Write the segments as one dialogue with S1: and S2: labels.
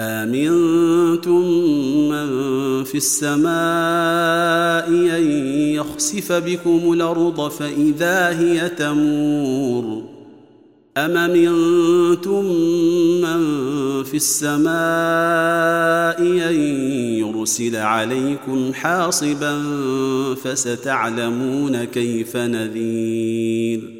S1: آمنتم من في السماء أن يخسف بكم الأرض فإذا هي تمور أم منتم من في السماء أن يرسل عليكم حاصبا فستعلمون كيف نذير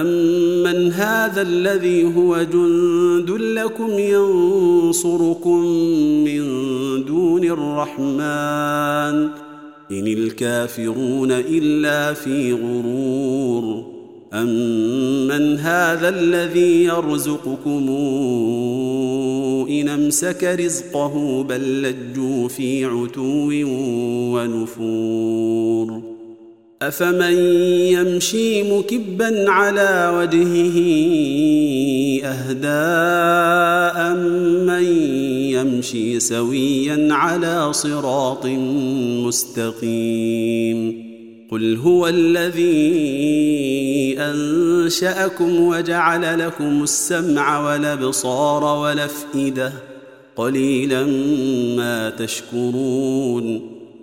S1: امن هذا الذي هو جند لكم ينصركم من دون الرحمن ان الكافرون الا في غرور امن هذا الذي يرزقكم ان امسك رزقه بل لجوا في عتو ونفور أفمن يمشي مكبا على وجهه اهداء من يمشي سويا على صراط مستقيم قل هو الذي أنشأكم وجعل لكم السمع والأبصار والأفئدة قليلا ما تشكرون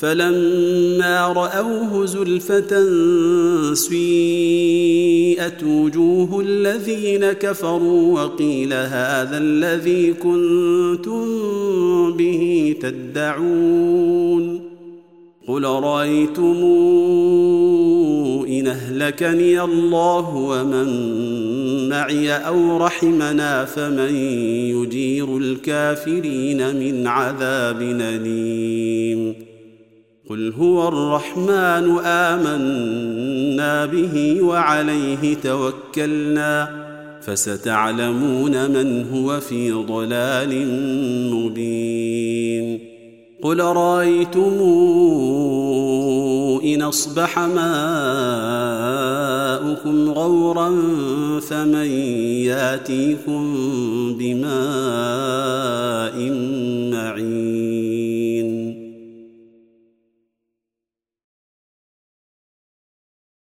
S1: فلما رأوه زلفة سيئت وجوه الذين كفروا وقيل هذا الذي كنتم به تدعون قل رأيتم إن أهلكني الله ومن معي أو رحمنا فمن يجير الكافرين من عذاب أليم قل هو الرحمن امنا به وعليه توكلنا فستعلمون من هو في ضلال مبين قل رايتم ان اصبح ماؤكم غورا فمن ياتيكم بماء معين